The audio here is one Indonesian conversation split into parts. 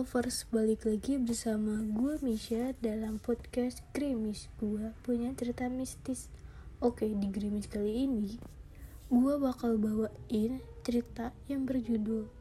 lovers, balik lagi bersama gue Misha dalam podcast Grimis. Gue punya cerita mistis. Oke, di Grimis kali ini Gue bakal bawain cerita yang berjudul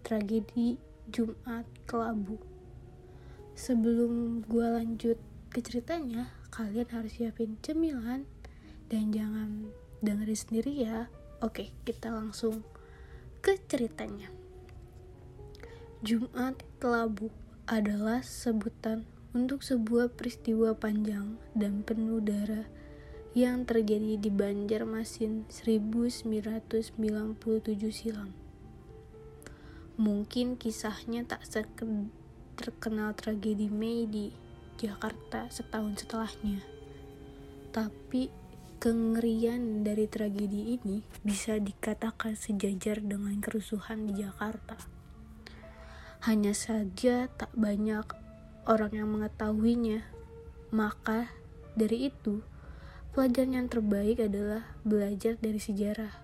Tragedi Jumat Kelabu. Sebelum gue lanjut ke ceritanya Kalian harus siapin cemilan Dan jangan dengerin sendiri ya. Oke, kita langsung ke ceritanya. Jumat Kelabu adalah sebutan untuk sebuah peristiwa panjang dan penuh darah yang terjadi di Banjarmasin 1997 silam. Mungkin kisahnya tak terkenal tragedi Mei di Jakarta setahun setelahnya. Tapi kengerian dari tragedi ini bisa dikatakan sejajar dengan kerusuhan di Jakarta. Hanya saja tak banyak orang yang mengetahuinya. Maka dari itu, pelajaran yang terbaik adalah belajar dari sejarah.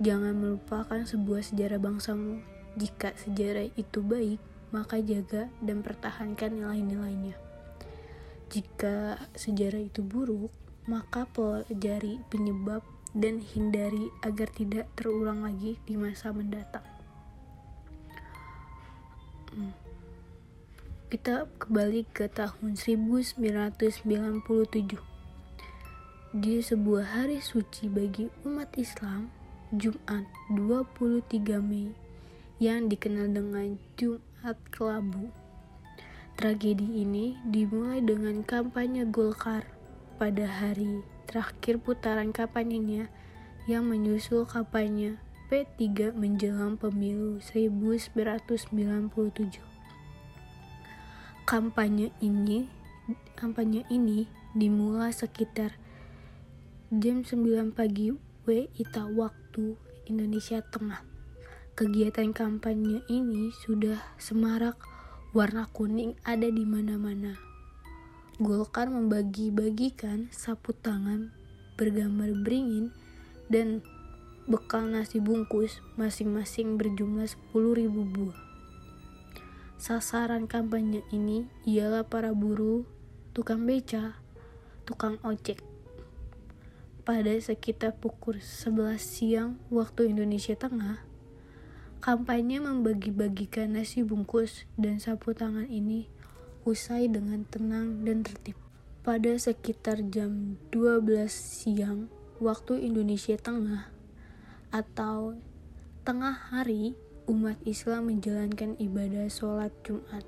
Jangan melupakan sebuah sejarah bangsamu. Jika sejarah itu baik, maka jaga dan pertahankan nilai-nilainya. Jika sejarah itu buruk, maka pelajari penyebab dan hindari agar tidak terulang lagi di masa mendatang. Kita kembali ke tahun 1997. Di sebuah hari suci bagi umat Islam, Jumat 23 Mei yang dikenal dengan Jumat Kelabu. Tragedi ini dimulai dengan kampanye Golkar pada hari terakhir putaran kampanyenya yang menyusul kampanye P3 menjelang pemilu 1997. Kampanye ini kampanye ini dimulai sekitar jam 9 pagi WITA waktu Indonesia Tengah. Kegiatan kampanye ini sudah semarak, warna kuning ada di mana-mana. Golkar membagi-bagikan sapu tangan bergambar beringin dan bekal nasi bungkus masing-masing berjumlah 10.000 buah. Sasaran kampanye ini ialah para buruh, tukang beca, tukang ojek. Pada sekitar pukul 11 siang waktu Indonesia Tengah, kampanye membagi-bagikan nasi bungkus dan sapu tangan ini usai dengan tenang dan tertib. Pada sekitar jam 12 siang waktu Indonesia Tengah, atau tengah hari umat Islam menjalankan ibadah sholat Jumat.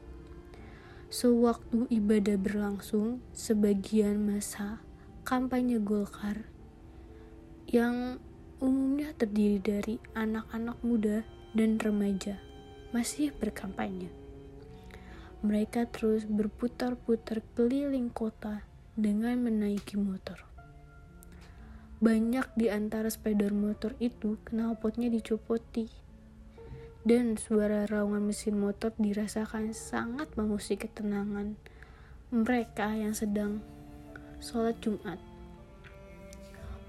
Sewaktu ibadah berlangsung, sebagian masa kampanye Golkar yang umumnya terdiri dari anak-anak muda dan remaja masih berkampanye. Mereka terus berputar-putar keliling kota dengan menaiki motor. Banyak di antara sepeda motor itu knalpotnya dicopoti. Dan suara raungan mesin motor dirasakan sangat mengusik ketenangan mereka yang sedang sholat Jumat.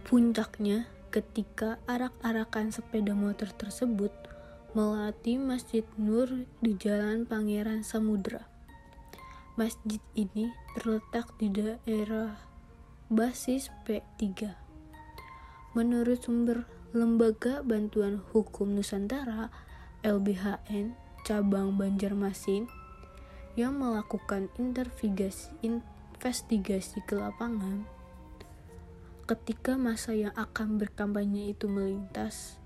Puncaknya ketika arak-arakan sepeda motor tersebut melati Masjid Nur di Jalan Pangeran Samudra. Masjid ini terletak di daerah basis P3 Menurut sumber Lembaga Bantuan Hukum Nusantara LBHN cabang Banjarmasin yang melakukan investigasi, ke lapangan ketika masa yang akan berkampanye itu melintas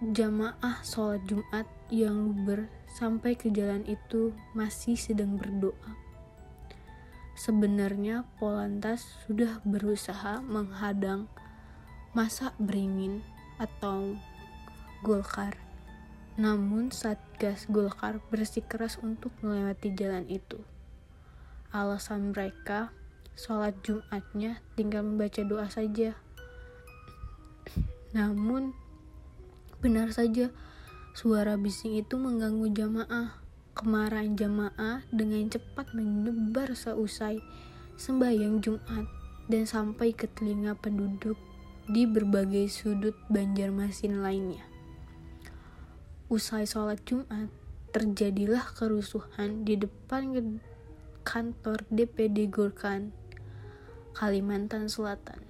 jamaah sholat Jumat yang luber sampai ke jalan itu masih sedang berdoa. Sebenarnya Polantas sudah berusaha menghadang masa beringin atau Golkar. Namun Satgas Golkar bersikeras untuk melewati jalan itu. Alasan mereka, sholat Jumatnya tinggal membaca doa saja. Namun, benar saja, suara bising itu mengganggu jamaah. Kemarahan jamaah dengan cepat menyebar seusai sembahyang Jumat dan sampai ke telinga penduduk di berbagai sudut Banjarmasin lainnya. Usai sholat Jumat, terjadilah kerusuhan di depan kantor DPD Golkar Kalimantan Selatan.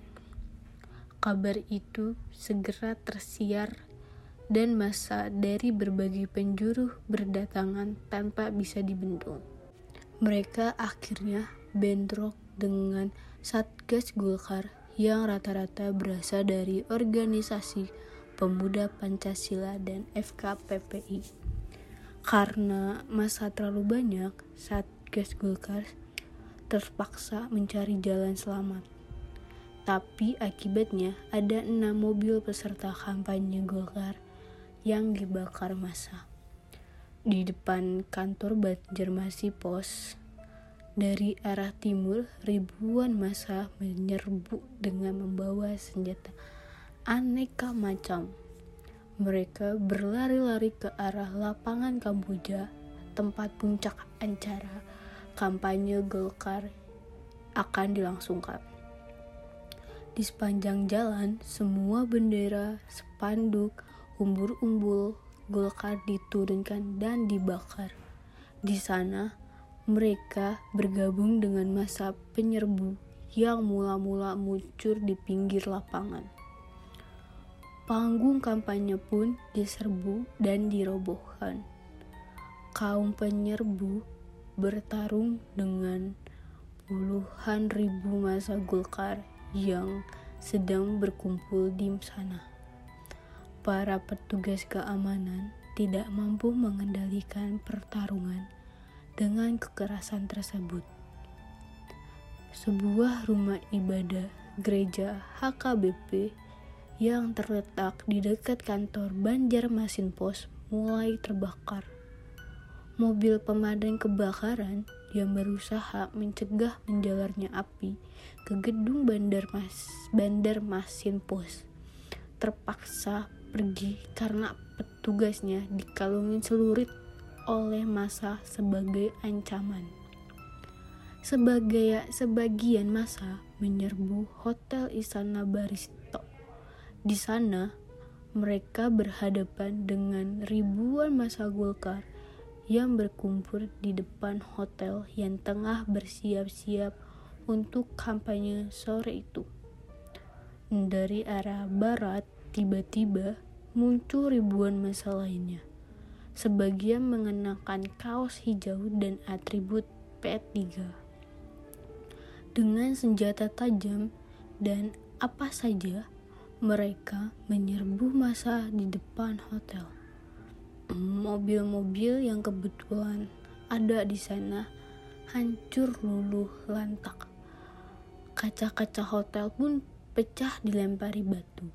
Kabar itu segera tersiar dan masa dari berbagai penjuru berdatangan tanpa bisa dibendung. Mereka akhirnya bentrok dengan Satgas Golkar yang rata-rata berasal dari organisasi pemuda Pancasila dan FKPPI. Karena masa terlalu banyak, Satgas Golkar terpaksa mencari jalan selamat tapi akibatnya ada enam mobil peserta kampanye Golkar yang dibakar massa. Di depan kantor Banjarmasin Pos, dari arah timur ribuan massa menyerbu dengan membawa senjata aneka macam. Mereka berlari-lari ke arah lapangan Kamboja, tempat puncak acara kampanye Golkar akan dilangsungkan. Di sepanjang jalan, semua bendera, spanduk, umbur-umbul, Golkar diturunkan dan dibakar. Di sana, mereka bergabung dengan masa penyerbu yang mula-mula muncul di pinggir lapangan. Panggung kampanye pun diserbu dan dirobohkan. Kaum penyerbu bertarung dengan puluhan ribu masa Golkar yang sedang berkumpul di sana. Para petugas keamanan tidak mampu mengendalikan pertarungan dengan kekerasan tersebut. Sebuah rumah ibadah gereja HKBP yang terletak di dekat kantor Banjarmasin Pos mulai terbakar. Mobil pemadam kebakaran yang berusaha mencegah menjalarnya api ke gedung Bandar Mas Bandar Masin Pos terpaksa pergi karena petugasnya dikalungin celurit oleh masa sebagai ancaman. Sebagai sebagian masa menyerbu Hotel Istana Baristo. Di sana mereka berhadapan dengan ribuan masa Golkar yang berkumpul di depan hotel yang tengah bersiap-siap untuk kampanye sore itu. Dari arah barat, tiba-tiba muncul ribuan masa lainnya. Sebagian mengenakan kaos hijau dan atribut P3. Dengan senjata tajam dan apa saja, mereka menyerbu masa di depan hotel mobil-mobil yang kebetulan ada di sana hancur luluh lantak. Kaca-kaca hotel pun pecah dilempari batu.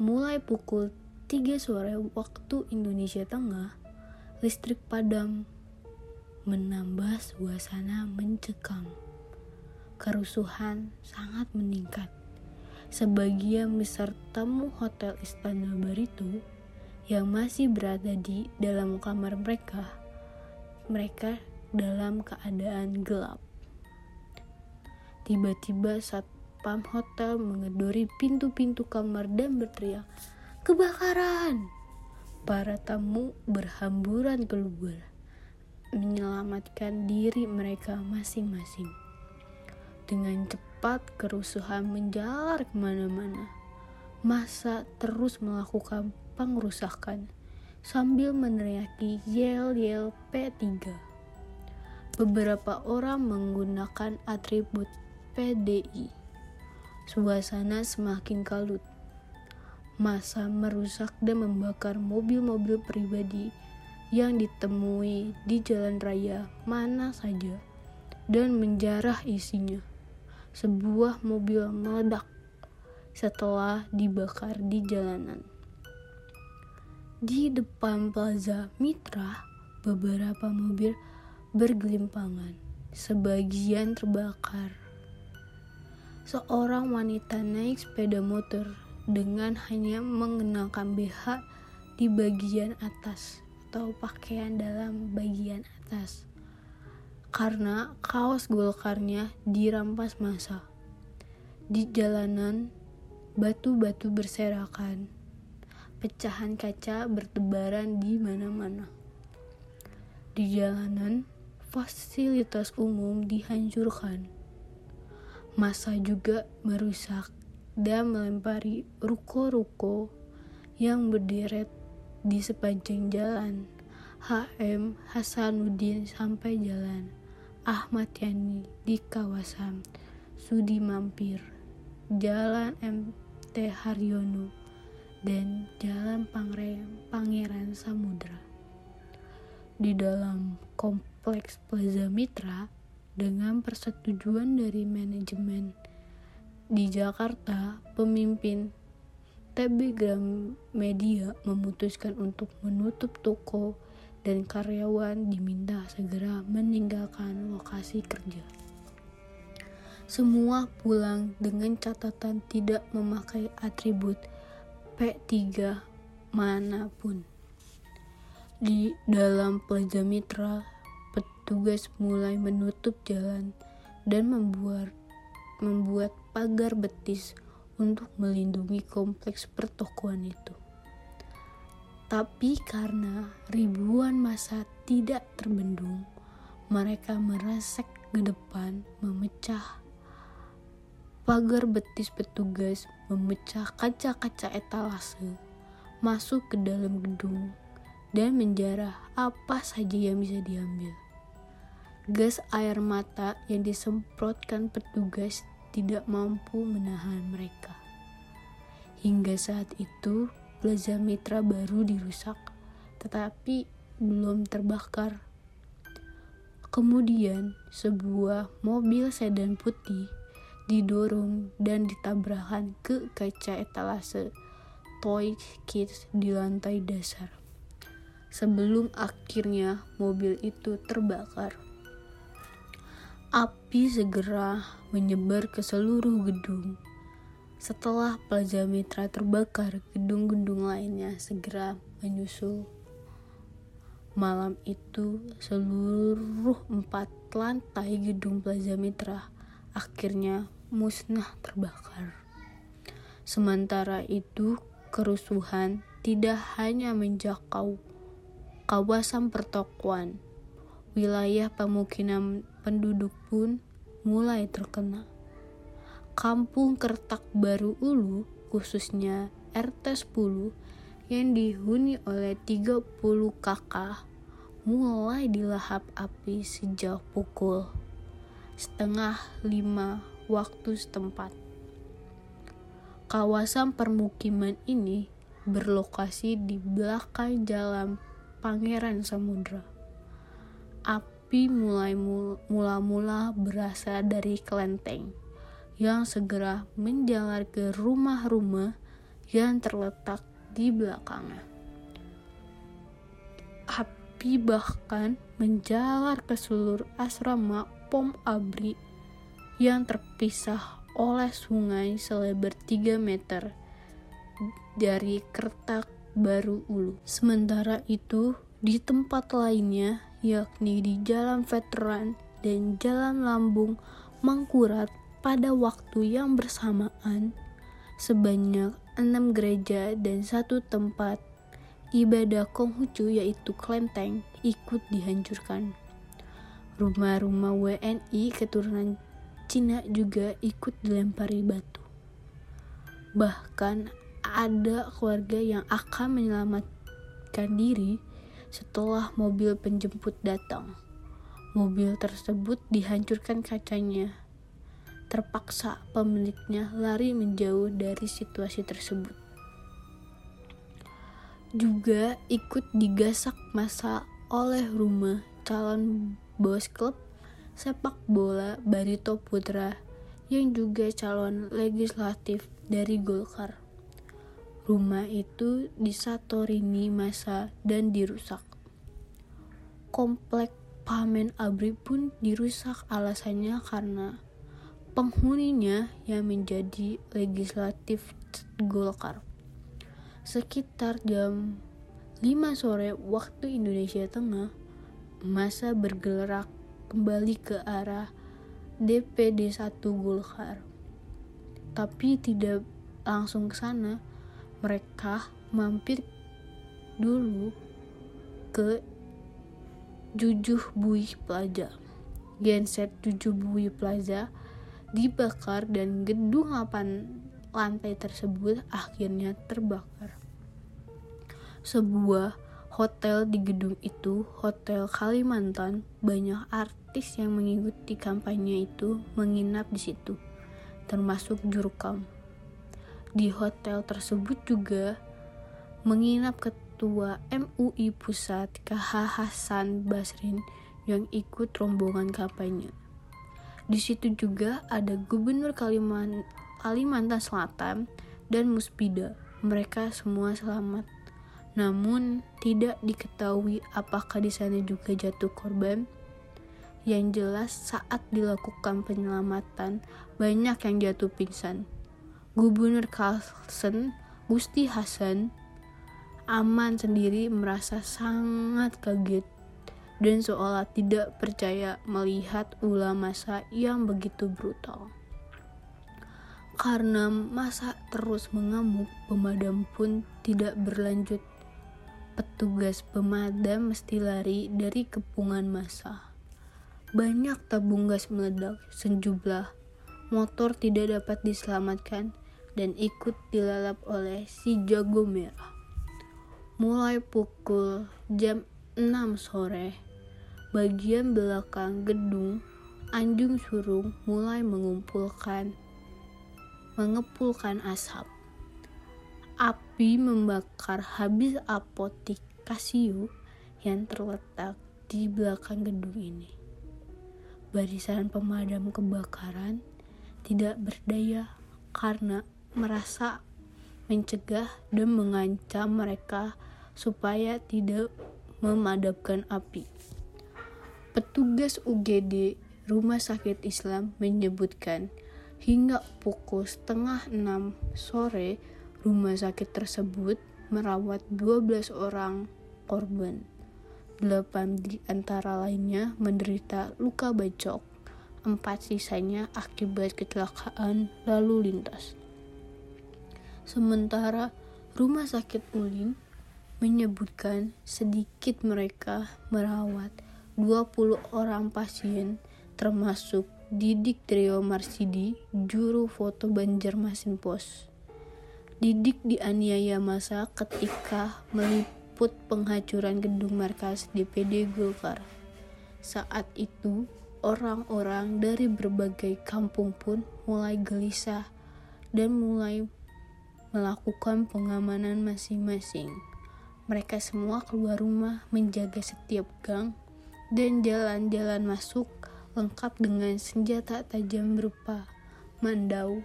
Mulai pukul 3 sore waktu Indonesia Tengah, listrik padam menambah suasana mencekam. Kerusuhan sangat meningkat. Sebagian besar tamu hotel Istana Barito yang masih berada di dalam kamar mereka, mereka dalam keadaan gelap. Tiba-tiba saat pam hotel mengedori pintu-pintu kamar dan berteriak, "Kebakaran!" Para tamu berhamburan keluar, menyelamatkan diri mereka masing-masing. Dengan cepat kerusuhan menjalar ke mana-mana. Masa terus melakukan pengerusakan sambil meneriaki yel-yel P3. Beberapa orang menggunakan atribut PDI. Suasana semakin kalut. Masa merusak dan membakar mobil-mobil pribadi yang ditemui di jalan raya mana saja dan menjarah isinya. Sebuah mobil meledak setelah dibakar di jalanan. Di depan Plaza Mitra, beberapa mobil bergelimpangan, sebagian terbakar. Seorang wanita naik sepeda motor dengan hanya mengenakan BH di bagian atas atau pakaian dalam bagian atas karena kaos golkarnya dirampas masa. Di jalanan, batu-batu berserakan pecahan kaca bertebaran di mana-mana. Di jalanan, fasilitas umum dihancurkan. Masa juga merusak dan melempari ruko-ruko yang berderet di sepanjang jalan. HM Hasanuddin sampai jalan. Ahmad Yani di kawasan Sudi Mampir, Jalan MT Haryono, dan Jalan Pangeran Samudra. Di dalam kompleks Plaza Mitra, dengan persetujuan dari manajemen di Jakarta, pemimpin TB Media memutuskan untuk menutup toko dan karyawan diminta segera meninggalkan lokasi kerja. Semua pulang dengan catatan tidak memakai atribut P3 mana pun. Di dalam Plaza Mitra, petugas mulai menutup jalan dan membuat membuat pagar betis untuk melindungi kompleks pertokoan itu. Tapi karena ribuan masa tidak terbendung, mereka meresek ke depan memecah Pagar betis petugas memecah kaca-kaca etalase, masuk ke dalam gedung, dan menjarah apa saja yang bisa diambil. Gas air mata yang disemprotkan petugas tidak mampu menahan mereka. Hingga saat itu, Plaza Mitra baru dirusak, tetapi belum terbakar. Kemudian, sebuah mobil sedan putih didorong dan ditabrakan ke kaca etalase Toy Kids di lantai dasar. Sebelum akhirnya mobil itu terbakar. Api segera menyebar ke seluruh gedung. Setelah Plaza Mitra terbakar, gedung-gedung lainnya segera menyusul. Malam itu, seluruh empat lantai gedung Plaza Mitra akhirnya musnah terbakar. Sementara itu, kerusuhan tidak hanya menjangkau kawasan pertokoan, wilayah pemukiman penduduk pun mulai terkena. Kampung Kertak Baru Ulu, khususnya RT 10 yang dihuni oleh 30 kakak, mulai dilahap api sejak pukul setengah lima waktu setempat. Kawasan permukiman ini berlokasi di belakang jalan Pangeran Samudra. Api mulai mula-mula berasal dari kelenteng yang segera menjalar ke rumah-rumah yang terletak di belakangnya. Api bahkan menjalar ke seluruh asrama Pom Abri yang terpisah oleh sungai selebar 3 meter dari Kertak Baru Ulu. Sementara itu, di tempat lainnya, yakni di Jalan Veteran dan Jalan Lambung Mangkurat pada waktu yang bersamaan, sebanyak enam gereja dan satu tempat ibadah Konghucu yaitu Klenteng ikut dihancurkan. Rumah-rumah WNI keturunan Cina juga ikut dilempari batu. Bahkan ada keluarga yang akan menyelamatkan diri setelah mobil penjemput datang. Mobil tersebut dihancurkan kacanya. Terpaksa pemiliknya lari menjauh dari situasi tersebut. Juga ikut digasak masa oleh rumah calon bos klub sepak bola Barito Putra yang juga calon legislatif dari Golkar. Rumah itu disatorini masa dan dirusak. Komplek Pamen Abri pun dirusak alasannya karena penghuninya yang menjadi legislatif Golkar. Sekitar jam 5 sore waktu Indonesia Tengah, masa bergerak kembali ke arah DPD 1 Golkar. Tapi tidak langsung ke sana, mereka mampir dulu ke Jujuh Bui Plaza. Genset Jujuh Bui Plaza dibakar dan gedung 8 lantai tersebut akhirnya terbakar. Sebuah hotel di gedung itu, Hotel Kalimantan, banyak artis yang mengikuti kampanye itu menginap di situ, termasuk Jurkam. Di hotel tersebut juga menginap ketua MUI Pusat KH Hasan Basrin yang ikut rombongan kampanye. Di situ juga ada Gubernur Kaliman Kalimantan Selatan dan Muspida. Mereka semua selamat. Namun tidak diketahui apakah di sana juga jatuh korban. Yang jelas saat dilakukan penyelamatan banyak yang jatuh pingsan. Gubernur Kalsen Gusti Hasan Aman sendiri merasa sangat kaget dan seolah tidak percaya melihat ulah masa yang begitu brutal. Karena masa terus mengamuk, pemadam pun tidak berlanjut. Petugas pemadam mesti lari dari kepungan masa. Banyak tabung gas meledak, sejumlah motor tidak dapat diselamatkan dan ikut dilalap oleh si jago merah. Mulai pukul jam 6 sore, bagian belakang gedung Anjung Surung mulai mengumpulkan mengepulkan asap. Api membakar habis apotik Casio yang terletak di belakang gedung ini. Barisan pemadam kebakaran tidak berdaya karena merasa mencegah dan mengancam mereka supaya tidak memadamkan api. Petugas UGD Rumah Sakit Islam menyebutkan hingga pukul setengah enam sore rumah sakit tersebut merawat 12 orang korban. Delapan di antara lainnya menderita luka bacok, empat sisanya akibat kecelakaan lalu lintas. Sementara rumah sakit Ulin menyebutkan sedikit mereka merawat 20 orang pasien termasuk Didik Trio Marsidi, juru foto Banjarmasin Pos. Didik dianiaya masa ketika meliput penghancuran gedung markas DPD Golkar. Saat itu, orang-orang dari berbagai kampung pun mulai gelisah dan mulai melakukan pengamanan masing-masing. Mereka semua keluar rumah menjaga setiap gang dan jalan-jalan masuk lengkap dengan senjata tajam berupa mandau,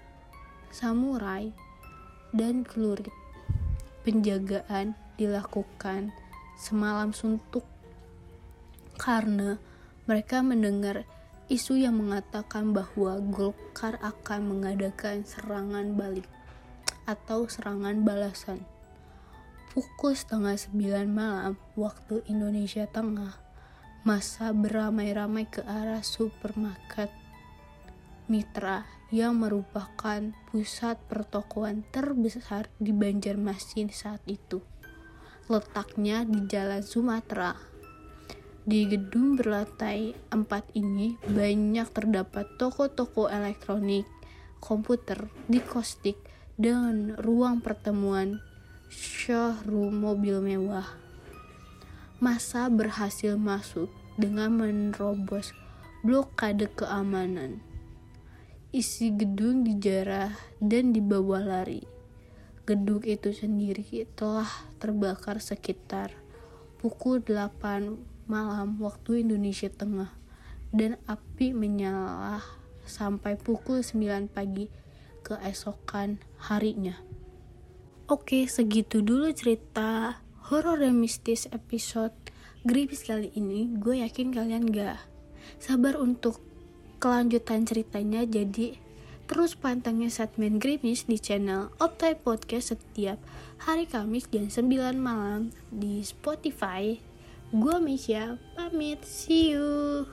samurai, dan celurit. Penjagaan dilakukan semalam suntuk karena mereka mendengar isu yang mengatakan bahwa Golkar akan mengadakan serangan balik atau serangan balasan. Pukul setengah sembilan malam waktu Indonesia Tengah, masa beramai-ramai ke arah supermarket Mitra yang merupakan pusat pertokoan terbesar di Banjarmasin saat itu. Letaknya di Jalan Sumatera. Di gedung berlantai empat ini banyak terdapat toko-toko elektronik, komputer, dikostik, dan ruang pertemuan showroom mobil mewah masa berhasil masuk dengan menerobos blokade keamanan. Isi gedung dijarah dan dibawa lari. Gedung itu sendiri telah terbakar sekitar pukul 8 malam waktu Indonesia Tengah dan api menyala sampai pukul 9 pagi keesokan harinya. Oke, segitu dulu cerita horor dan mistis episode Gripis kali ini. Gue yakin kalian gak sabar untuk kelanjutan ceritanya jadi terus pantengin segmen Grimis di channel Optai Podcast setiap hari Kamis jam 9 malam di Spotify. Gue Misha pamit see you